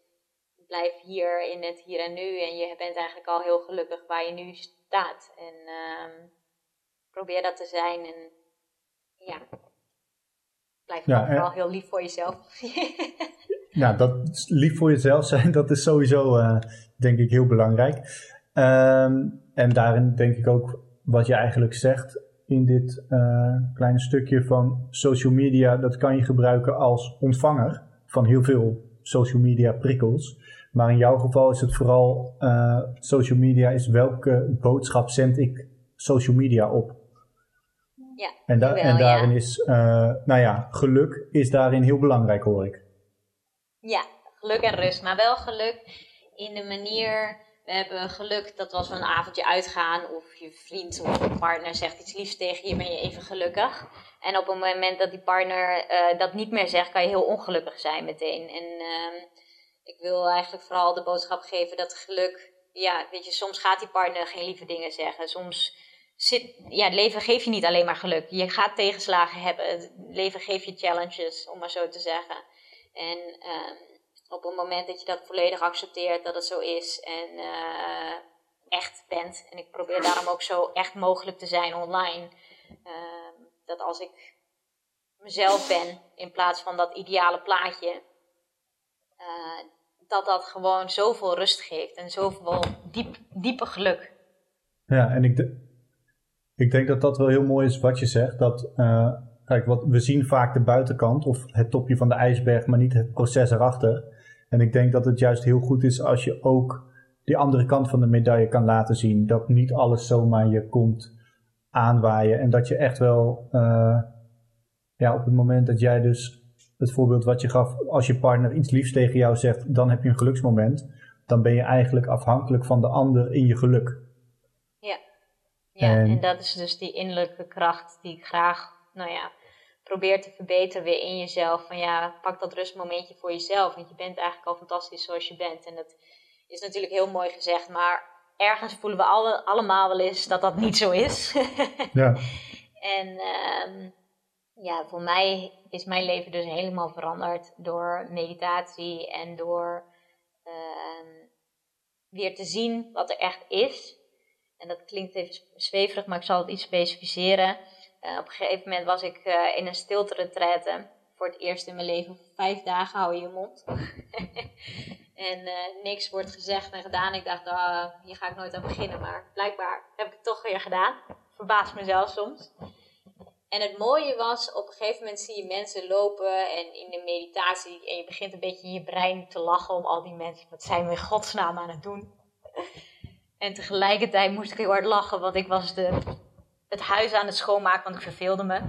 blijf hier in het hier en nu. En je bent eigenlijk al heel gelukkig waar je nu staat. En uh, probeer dat te zijn. En ja, blijf ja, vooral heel lief voor jezelf. ja, dat lief voor jezelf zijn, dat is sowieso uh, denk ik heel belangrijk. Ehm, en daarin denk ik ook wat je eigenlijk zegt in dit uh, kleine stukje van social media, dat kan je gebruiken als ontvanger van heel veel social media prikkels. Maar in jouw geval is het vooral uh, social media is welke boodschap zend ik social media op. Ja, en, da wel, en daarin ja. is, uh, nou ja, geluk is daarin heel belangrijk hoor ik. Ja, geluk en rust. Maar wel geluk in de manier we hebben geluk dat we een avondje uitgaan of je vriend of je partner zegt iets liefs tegen je, ben je even gelukkig. En op het moment dat die partner uh, dat niet meer zegt, kan je heel ongelukkig zijn meteen. En uh, ik wil eigenlijk vooral de boodschap geven dat geluk, ja, weet je, soms gaat die partner geen lieve dingen zeggen. Soms zit, ja, het leven geeft je niet alleen maar geluk. Je gaat tegenslagen hebben. Het leven geeft je challenges, om maar zo te zeggen. En uh, op het moment dat je dat volledig accepteert, dat het zo is en uh, echt bent. En ik probeer daarom ook zo echt mogelijk te zijn online. Uh, dat als ik mezelf ben, in plaats van dat ideale plaatje, uh, dat dat gewoon zoveel rust geeft en zoveel diep, diepe geluk. Ja, en ik, ik denk dat dat wel heel mooi is wat je zegt. Dat, uh, kijk, wat, we zien vaak de buitenkant of het topje van de ijsberg, maar niet het proces erachter. En ik denk dat het juist heel goed is als je ook die andere kant van de medaille kan laten zien. Dat niet alles zomaar je komt aanwaaien. En dat je echt wel, uh, ja, op het moment dat jij dus, het voorbeeld wat je gaf, als je partner iets liefs tegen jou zegt, dan heb je een geluksmoment. Dan ben je eigenlijk afhankelijk van de ander in je geluk. Ja, ja en, en dat is dus die innerlijke kracht die ik graag, nou ja, probeer te verbeteren weer in jezelf. Van ja, pak dat rustmomentje voor jezelf. Want je bent eigenlijk al fantastisch zoals je bent. En dat is natuurlijk heel mooi gezegd. Maar ergens voelen we alle, allemaal wel eens dat dat niet zo is. ja. En um, ja, voor mij is mijn leven dus helemaal veranderd door meditatie en door um, weer te zien wat er echt is. En dat klinkt even zweverig, maar ik zal het iets specificeren. Uh, op een gegeven moment was ik uh, in een stilte Voor het eerst in mijn leven. Vijf dagen hou je je mond. en uh, niks wordt gezegd en gedaan. Ik dacht, oh, hier ga ik nooit aan beginnen. Maar blijkbaar heb ik het toch weer gedaan. Verbaast mezelf soms. En het mooie was, op een gegeven moment zie je mensen lopen en in de meditatie. En je begint een beetje in je brein te lachen om al die mensen. Wat zijn we in godsnaam aan het doen? En tegelijkertijd moest ik heel hard lachen, want ik was de het huis aan het schoonmaken, want ik verveelde me.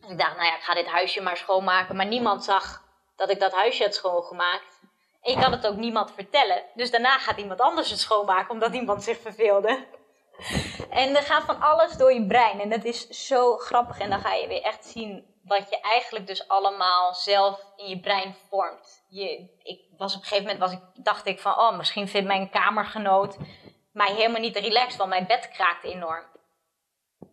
Dus ik dacht, nou ja, ik ga dit huisje maar schoonmaken. Maar niemand zag dat ik dat huisje had schoongemaakt. En je kan het ook niemand vertellen. Dus daarna gaat iemand anders het schoonmaken, omdat iemand zich verveelde. En er gaat van alles door je brein. En dat is zo grappig. En dan ga je weer echt zien wat je eigenlijk dus allemaal zelf in je brein vormt. Je, ik was op een gegeven moment was ik, dacht ik van, oh, misschien vindt mijn kamergenoot mij helemaal niet relaxed, want mijn bed kraakte enorm.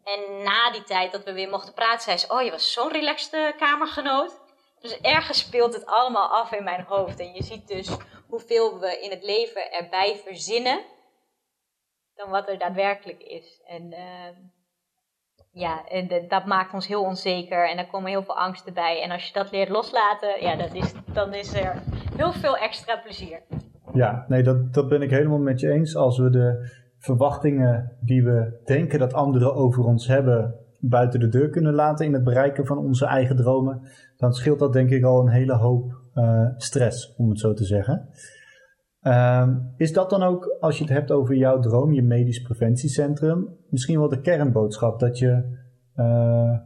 En na die tijd dat we weer mochten praten, zei ze: Oh, je was zo'n relaxte kamergenoot. Dus ergens speelt het allemaal af in mijn hoofd. En je ziet dus hoeveel we in het leven erbij verzinnen. dan wat er daadwerkelijk is. En uh, ja, en dat maakt ons heel onzeker. En daar komen heel veel angsten bij. En als je dat leert loslaten, ja, dat is, dan is er heel veel extra plezier. Ja, nee, dat, dat ben ik helemaal met je eens. Als we de verwachtingen die we denken dat anderen over ons hebben buiten de deur kunnen laten in het bereiken van onze eigen dromen, dan scheelt dat denk ik al een hele hoop uh, stress, om het zo te zeggen. Uh, is dat dan ook, als je het hebt over jouw droom, je medisch preventiecentrum, misschien wel de kernboodschap dat je uh,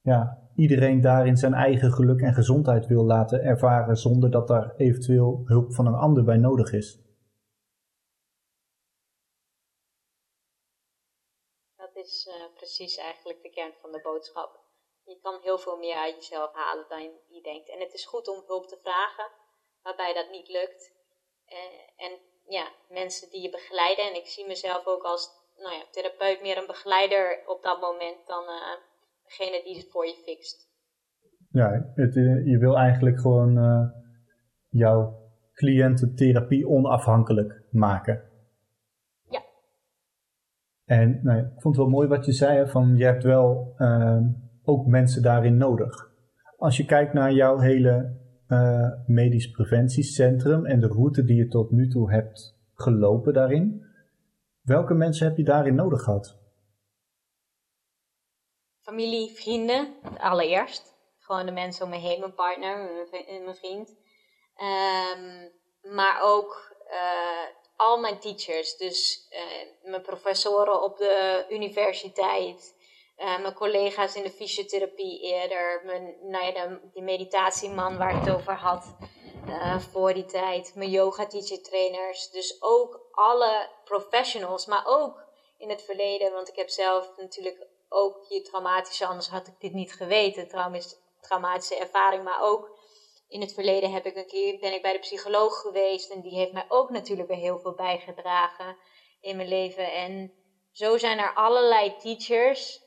ja, iedereen daarin zijn eigen geluk en gezondheid wil laten ervaren zonder dat daar eventueel hulp van een ander bij nodig is? Is uh, precies eigenlijk de kern van de boodschap. Je kan heel veel meer uit jezelf halen dan je denkt. En het is goed om hulp te vragen, waarbij dat niet lukt. Uh, en ja, mensen die je begeleiden. En ik zie mezelf ook als nou ja, therapeut meer een begeleider op dat moment dan uh, degene die het voor je fixt. Ja, het, je wil eigenlijk gewoon jouw cliëntentherapie onafhankelijk maken. En nou, ik vond het wel mooi wat je zei, van je hebt wel uh, ook mensen daarin nodig. Als je kijkt naar jouw hele uh, medisch preventiecentrum en de route die je tot nu toe hebt gelopen daarin, Welke mensen heb je daarin nodig gehad? Familie, vrienden, allereerst. Gewoon de mensen om me heen, mijn partner, mijn vriend. Um, maar ook uh, al mijn teachers, dus uh, mijn professoren op de universiteit, uh, mijn collega's in de fysiotherapie eerder, mijn, nou de, die meditatieman waar ik het over had voor die tijd, mijn yoga teacher trainers, dus ook alle professionals, maar ook in het verleden, want ik heb zelf natuurlijk ook je traumatische, anders had ik dit niet geweten, traumatische ervaring, maar ook in het verleden heb ik een keer, ben ik bij de psycholoog geweest en die heeft mij ook natuurlijk weer heel veel bijgedragen in mijn leven. En zo zijn er allerlei teachers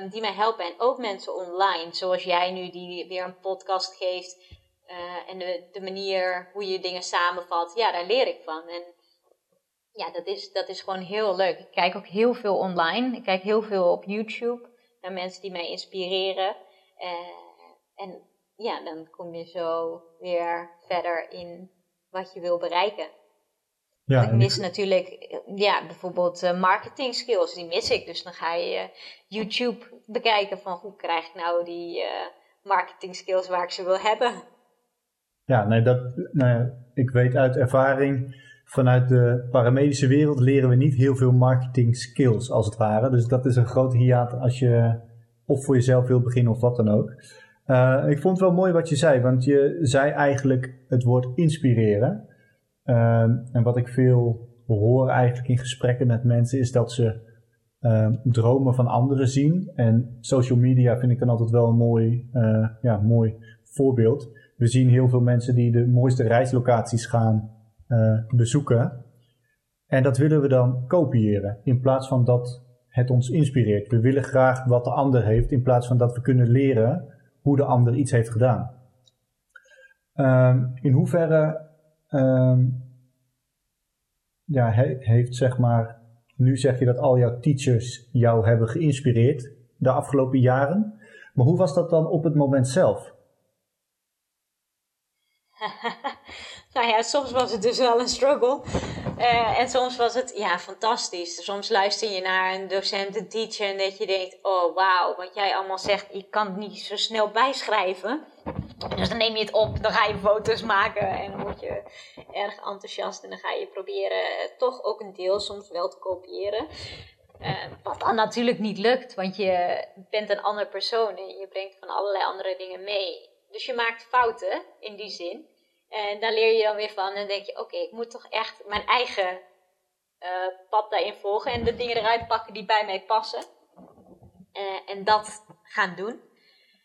um, die mij helpen en ook mensen online, zoals jij nu die weer een podcast geeft uh, en de, de manier hoe je dingen samenvat, ja, daar leer ik van. En ja, dat is, dat is gewoon heel leuk. Ik kijk ook heel veel online. Ik kijk heel veel op YouTube naar mensen die mij inspireren. Uh, en ja, dan kom je zo weer verder in wat je wil bereiken. Ja, ik mis natuurlijk, ja, bijvoorbeeld uh, marketing skills, die mis ik. Dus dan ga je YouTube bekijken van hoe krijg ik nou die uh, marketing skills waar ik ze wil hebben. Ja, nee, dat, nou ik weet uit ervaring, vanuit de paramedische wereld leren we niet heel veel marketing skills als het ware. Dus dat is een groot hiaat als je of voor jezelf wil beginnen of wat dan ook. Uh, ik vond het wel mooi wat je zei, want je zei eigenlijk het woord inspireren. Uh, en wat ik veel hoor eigenlijk in gesprekken met mensen is dat ze uh, dromen van anderen zien. En social media vind ik dan altijd wel een mooi, uh, ja, mooi voorbeeld. We zien heel veel mensen die de mooiste reislocaties gaan bezoeken. En dat willen we dan kopiëren in plaats van dat het ons inspireert. We willen graag wat de ander heeft in plaats van dat we kunnen leren hoe de ander iets heeft gedaan. Um, in hoeverre um, ja, he, heeft zeg maar, nu zeg je dat al jouw teachers jou hebben geïnspireerd de afgelopen jaren. Maar hoe was dat dan op het moment zelf? nou ja, soms was het dus wel een struggle. Uh, en soms was het ja, fantastisch. Soms luister je naar een docent, een teacher en dat je denkt: oh wauw, wat jij allemaal zegt, ik kan het niet zo snel bijschrijven. Dus dan neem je het op, dan ga je foto's maken en dan word je erg enthousiast en dan ga je proberen toch ook een deel soms wel te kopiëren. Uh, wat dan natuurlijk niet lukt, want je bent een ander persoon en je brengt van allerlei andere dingen mee. Dus je maakt fouten in die zin. En daar leer je dan weer van. En denk je, oké, ik moet toch echt mijn eigen uh, pad daarin volgen. En de dingen eruit pakken die bij mij passen. Uh, en dat gaan doen.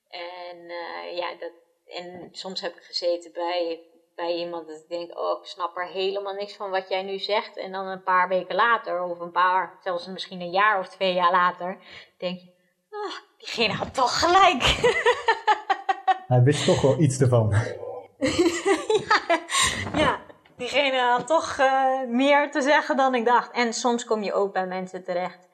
En uh, ja, dat, en soms heb ik gezeten bij, bij iemand dat ik denk, oh, ik snap er helemaal niks van wat jij nu zegt. En dan een paar weken later, of een paar, zelfs misschien een jaar of twee jaar later, denk je, oh, diegene had toch gelijk. Hij wist toch wel iets ervan. ja, diegene had toch uh, meer te zeggen dan ik dacht. En soms kom je ook bij mensen terecht.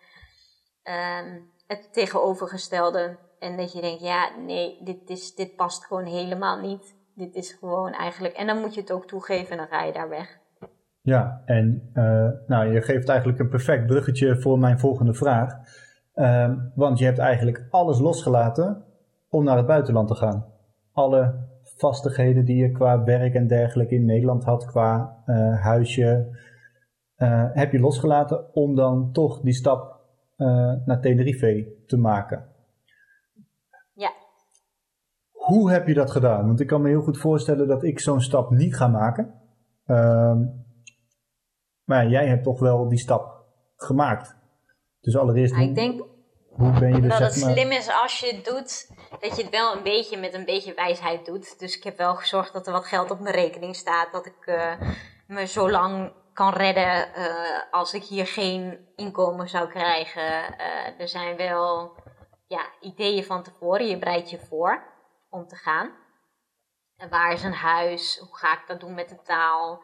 Um, het tegenovergestelde. En dat je denkt, ja, nee, dit, is, dit past gewoon helemaal niet. Dit is gewoon eigenlijk... En dan moet je het ook toegeven en dan ga je daar weg. Ja, en uh, nou, je geeft eigenlijk een perfect bruggetje voor mijn volgende vraag. Uh, want je hebt eigenlijk alles losgelaten om naar het buitenland te gaan. Alle vastigheden die je qua werk en dergelijke in Nederland had, qua uh, huisje, uh, heb je losgelaten om dan toch die stap uh, naar Tenerife te maken. Ja. Hoe heb je dat gedaan? Want ik kan me heel goed voorstellen dat ik zo'n stap niet ga maken. Ehm, maar jij hebt toch wel die stap gemaakt. Dus allereerst. ik denk hoe ben je dus, dat het slim is als je het doet, dat je het wel een beetje met een beetje wijsheid doet. Dus ik heb wel gezorgd dat er wat geld op mijn rekening staat. Dat ik uh, me zo lang kan redden uh, als ik hier geen inkomen zou krijgen. Uh, er zijn wel ja, ideeën van tevoren. Je bereidt je voor om te gaan. En waar is een huis? Hoe ga ik dat doen met de taal?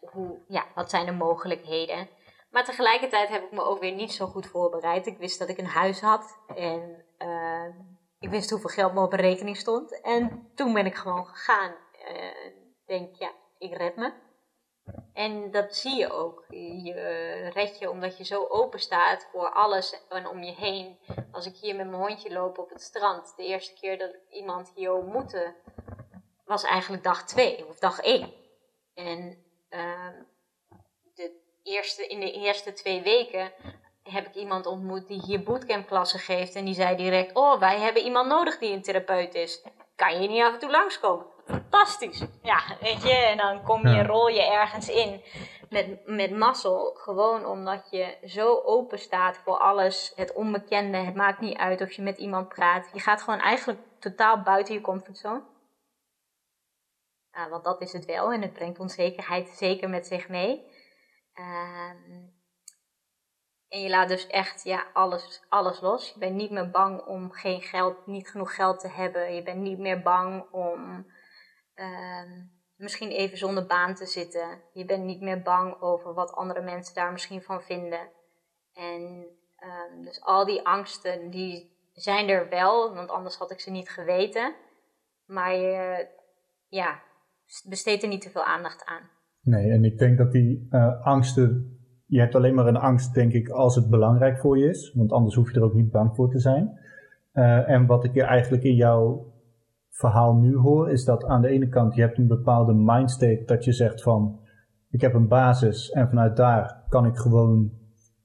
hoe, ja, wat zijn de mogelijkheden? Maar tegelijkertijd heb ik me ook weer niet zo goed voorbereid. Ik wist dat ik een huis had en uh, ik wist hoeveel geld me op een rekening stond. En toen ben ik gewoon gegaan. Uh, denk, ja, ik red me. En dat zie je ook. Je red je omdat je zo open staat voor alles en om je heen. Als ik hier met mijn hondje loop op het strand, de eerste keer dat ik iemand hier ontmoette, was eigenlijk dag twee of dag één. En de eerste, in de eerste twee weken heb ik iemand ontmoet die hier bootcampklassen geeft. En die zei direct, oh, wij hebben iemand nodig die een therapeut is. Kan je niet af en toe langskomen? Fantastisch. Ja, weet je, en dan kom je, rol je ergens in met, met mazzel. Gewoon omdat je zo open staat voor alles, het onbekende. Het maakt niet uit of je met iemand praat. Je gaat gewoon eigenlijk totaal buiten je comfortzone. Uh, want dat is het wel en het brengt onzekerheid zeker met zich mee. Uh, en je laat dus echt ja, alles, alles los. Je bent niet meer bang om geen geld, niet genoeg geld te hebben. Je bent niet meer bang om uh, misschien even zonder baan te zitten. Je bent niet meer bang over wat andere mensen daar misschien van vinden. En um, dus al die angsten, die zijn er wel, want anders had ik ze niet geweten. Maar je ja, besteedt er niet te veel aandacht aan. Nee, en ik denk dat die uh, angsten je hebt alleen maar een angst, denk ik, als het belangrijk voor je is. Want anders hoef je er ook niet bang voor te zijn. Uh, en wat ik hier eigenlijk in jouw verhaal nu hoor, is dat aan de ene kant je hebt een bepaalde mindstate dat je zegt van ik heb een basis en vanuit daar kan ik gewoon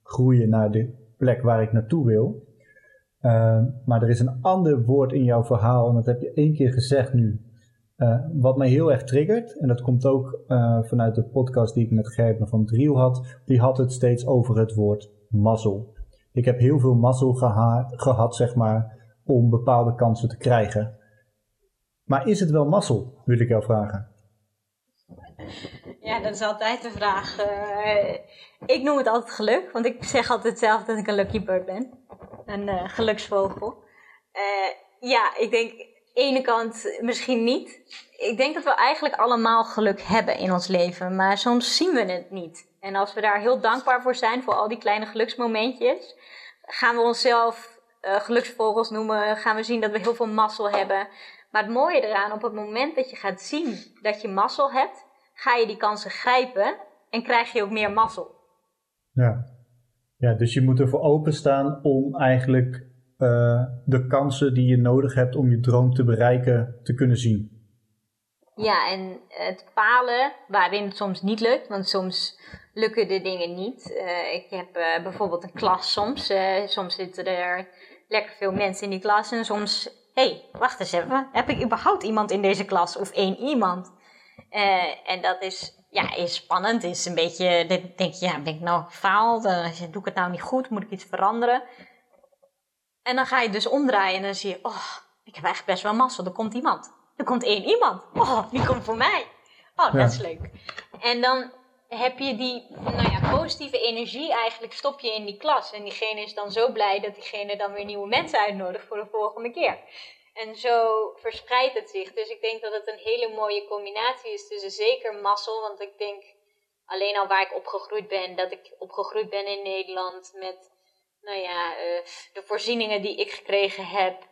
groeien naar de plek waar ik naartoe wil. Uh, maar er is een ander woord in jouw verhaal, en dat heb je één keer gezegd nu, uh, wat mij heel erg triggert, en dat komt ook uh, vanuit de podcast die ik met Gerben van Driel had, die had het steeds over het woord mazzel. Ik heb heel veel mazzel geha gehad, zeg maar, om bepaalde kansen te krijgen. Maar is het wel mazzel, wil ik jou vragen? Ja, dat is altijd de vraag. Uh, ik noem het altijd geluk, want ik zeg altijd zelf dat ik een lucky bird ben. Een geluksvogel. ja, ik denk ene kant misschien niet. Ik denk dat we eigenlijk allemaal geluk hebben in ons leven, maar soms zien we het niet. En als we daar heel dankbaar voor zijn, voor al die kleine geluksmomentjes, gaan we onszelf uh, geluksvogels noemen, gaan we zien dat we heel veel mazzel hebben. Maar het mooie eraan, op het moment dat je gaat zien dat je mazzel hebt, ga je die kansen grijpen en krijg je ook meer mazzel. Ja, ja dus je moet ervoor openstaan om eigenlijk uh, de kansen die je nodig hebt om je droom te bereiken te kunnen zien. Ja, en het falen waarin het soms niet lukt, want soms lukken de dingen niet. Uh, ik heb bijvoorbeeld een klas soms. soms zitten er lekker veel mensen in die klas en soms, hé, hey, wacht eens even, heb ik überhaupt iemand in deze klas of één iemand? en dat is, ja, is spannend, is een beetje, denk je, ja, ik nou gefaald? doe ik het nou niet goed? Moet ik iets veranderen? En dan ga je dus omdraaien en dan zie je, oh, ik heb eigenlijk best wel massa. Er komt iemand. Er komt één iemand. Oh, die komt voor mij. Oh, dat is leuk. En dan heb je die nou ja, positieve energie eigenlijk stop je in die klas. En diegene is dan zo blij dat diegene dan weer nieuwe mensen uitnodigt voor de volgende keer. En zo verspreidt het zich. Dus ik denk dat het een hele mooie combinatie is tussen zeker mazzel. Want ik denk alleen al waar ik opgegroeid ben, dat ik opgegroeid ben in Nederland met nou ja, uh, de voorzieningen die ik gekregen heb,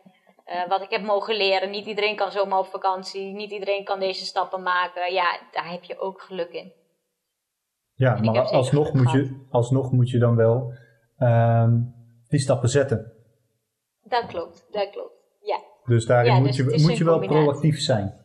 uh, wat ik heb mogen leren. Niet iedereen kan zomaar op vakantie, niet iedereen kan deze stappen maken. Ja, daar heb je ook geluk in. Ja, maar alsnog moet, je, alsnog moet je dan wel uh, die stappen zetten. Dat klopt, dat klopt. Ja. Dus daarin moet, dus je, moet je wel proactief zijn.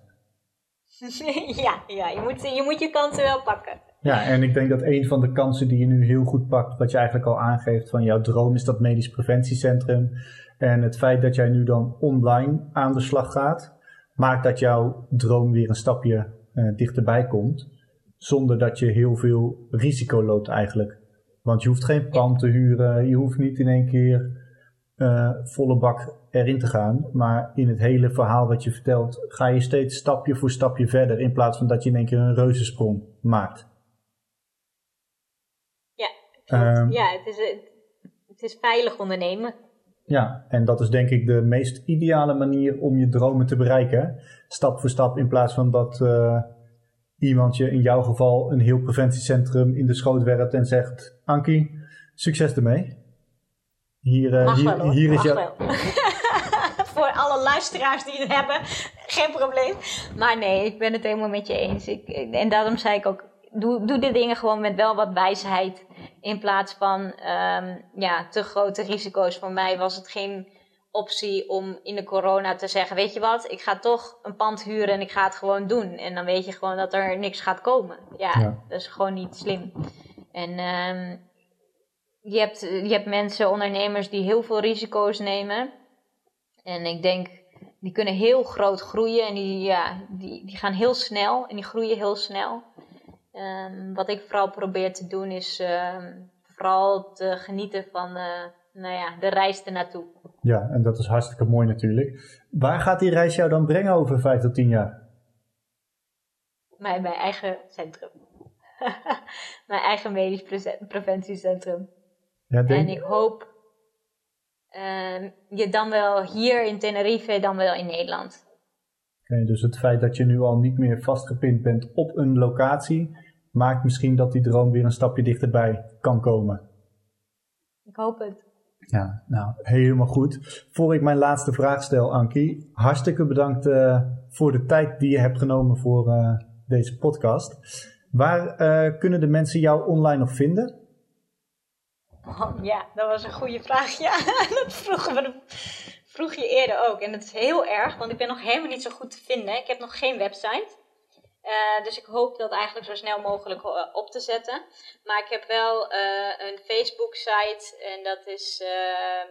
ja, ja je, moet, je moet je kansen wel pakken. Ja, en ik denk dat een van de kansen die je nu heel goed pakt, wat je eigenlijk al aangeeft van jouw droom is dat medisch preventiecentrum. En het feit dat jij nu dan online aan de slag gaat, maakt dat jouw droom weer een stapje uh, dichterbij komt. Zonder dat je heel veel risico loopt eigenlijk. Want je hoeft geen pand te huren, je hoeft niet in één keer uh, volle bak erin te gaan. Maar in het hele verhaal wat je vertelt, ga je steeds stapje voor stapje verder. In plaats van dat je in één keer een reuzensprong maakt. Um, ja, het is, het is veilig ondernemen. Ja, en dat is denk ik de meest ideale manier om je dromen te bereiken. Stap voor stap in plaats van dat uh, iemand je in jouw geval een heel preventiecentrum in de schoot werpt en zegt: Ankie, succes ermee. Hier, uh, hier, wel, hier is jouw. Voor alle luisteraars die het hebben, geen probleem. Maar nee, ik ben het helemaal met je eens. Ik, en daarom zei ik ook doe, doe de dingen gewoon met wel wat wijsheid. In plaats van ehm, ja, te grote risico's. Voor mij was het geen optie om in de corona te zeggen: Weet je wat, ik ga toch een pand huren en ik ga het gewoon doen. En dan weet je gewoon dat er niks gaat komen. Ja, dat is gewoon niet slim. En ehm, je, hebt, je hebt mensen, ondernemers, die heel veel risico's nemen. En ik denk, die kunnen heel groot groeien en die, ja, die, die gaan heel snel en die groeien heel snel. Um, wat ik vooral probeer te doen is um, vooral te genieten van uh, nou ja, de reis ernaartoe. Ja, en dat is hartstikke mooi natuurlijk. Waar gaat die reis jou dan brengen over vijf tot tien jaar? Mijn, mijn eigen centrum. mijn eigen medisch preventiecentrum. Ja, denk... En ik hoop uh, je dan wel hier in Tenerife, dan wel in Nederland. Oké, dus het feit dat je nu al niet meer vastgepind bent op een locatie, maakt misschien dat die droom weer een stapje dichterbij kan komen. Ik hoop het. Ja, nou, helemaal goed. Voor ik mijn laatste vraag stel, Ankie, hartstikke bedankt uh, voor de tijd die je hebt genomen voor uh, deze podcast. Waar uh, kunnen de mensen jou online nog vinden? Oh, ja, dat was een goede vraag. Ja, dat vroegen we, vroeg je eerder ook. En dat is heel erg, want ik ben nog helemaal niet zo goed te vinden. Ik heb nog geen website. Uh, dus ik hoop dat eigenlijk zo snel mogelijk uh, op te zetten. Maar ik heb wel uh, een Facebook-site en dat is ehm,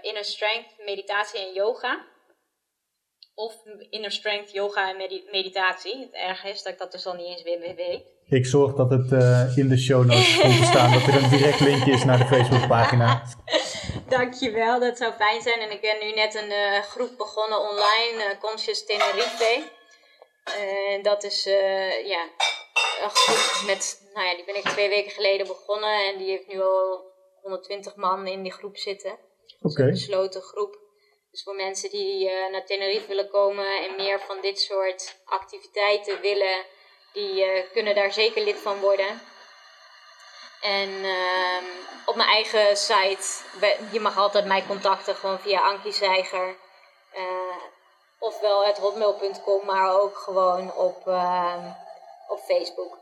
Inner Strength Meditatie en Yoga. Of Inner Strength Yoga en Meditatie. Het erge is dat ik dat dus al niet eens weer weet. Ik zorg dat het in de show notes komt te staan, dat er een direct linkje is naar de Facebookpagina. Dankjewel, dat zou fijn zijn. En ik ben nu net een groep begonnen online, Conscious Tenerife. En dat is ja, een groep met, nou ja, die ben ik twee weken geleden begonnen. En die heeft nu al 120 man in die groep zitten. Oké. Een besloten groep. Dus voor mensen die naar Tenerife willen komen en meer van dit soort activiteiten willen die uh, kunnen daar zeker lid van worden. En uh, op mijn eigen site, je mag altijd mij contacten gewoon via Ankie Zeiger. Ofwel het hotmail.com, maar ook gewoon op, ehm, op Facebook.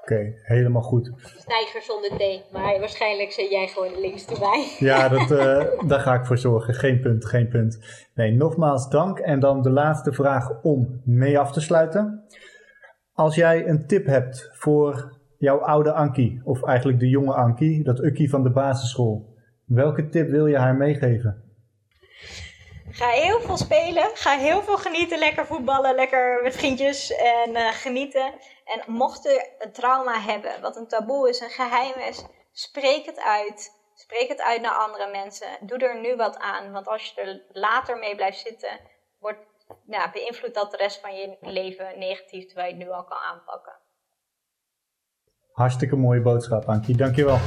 Oké, helemaal goed. Stijger zonder T, maar waarschijnlijk zet jij gewoon links erbij. Ja, dat, uh, daar ga ik voor zorgen. Geen punt, geen punt. Nee, nogmaals dank. En dan de laatste vraag om mee af te sluiten. Als jij een tip hebt voor jouw oude Ankie, of eigenlijk de jonge Ankie, dat Ukkie van de basisschool, welke tip wil je haar meegeven? Ga heel veel spelen, ga heel veel genieten, lekker voetballen, lekker met vriendjes en uh, genieten. En mocht je een trauma hebben, wat een taboe is, een geheim is, spreek het uit. Spreek het uit naar andere mensen. Doe er nu wat aan, want als je er later mee blijft zitten, wordt beïnvloedt dat de rest van je leven negatief, terwijl je het nu al kan aanpakken. Hartstikke mooie boodschap, Ankie. Dankjewel.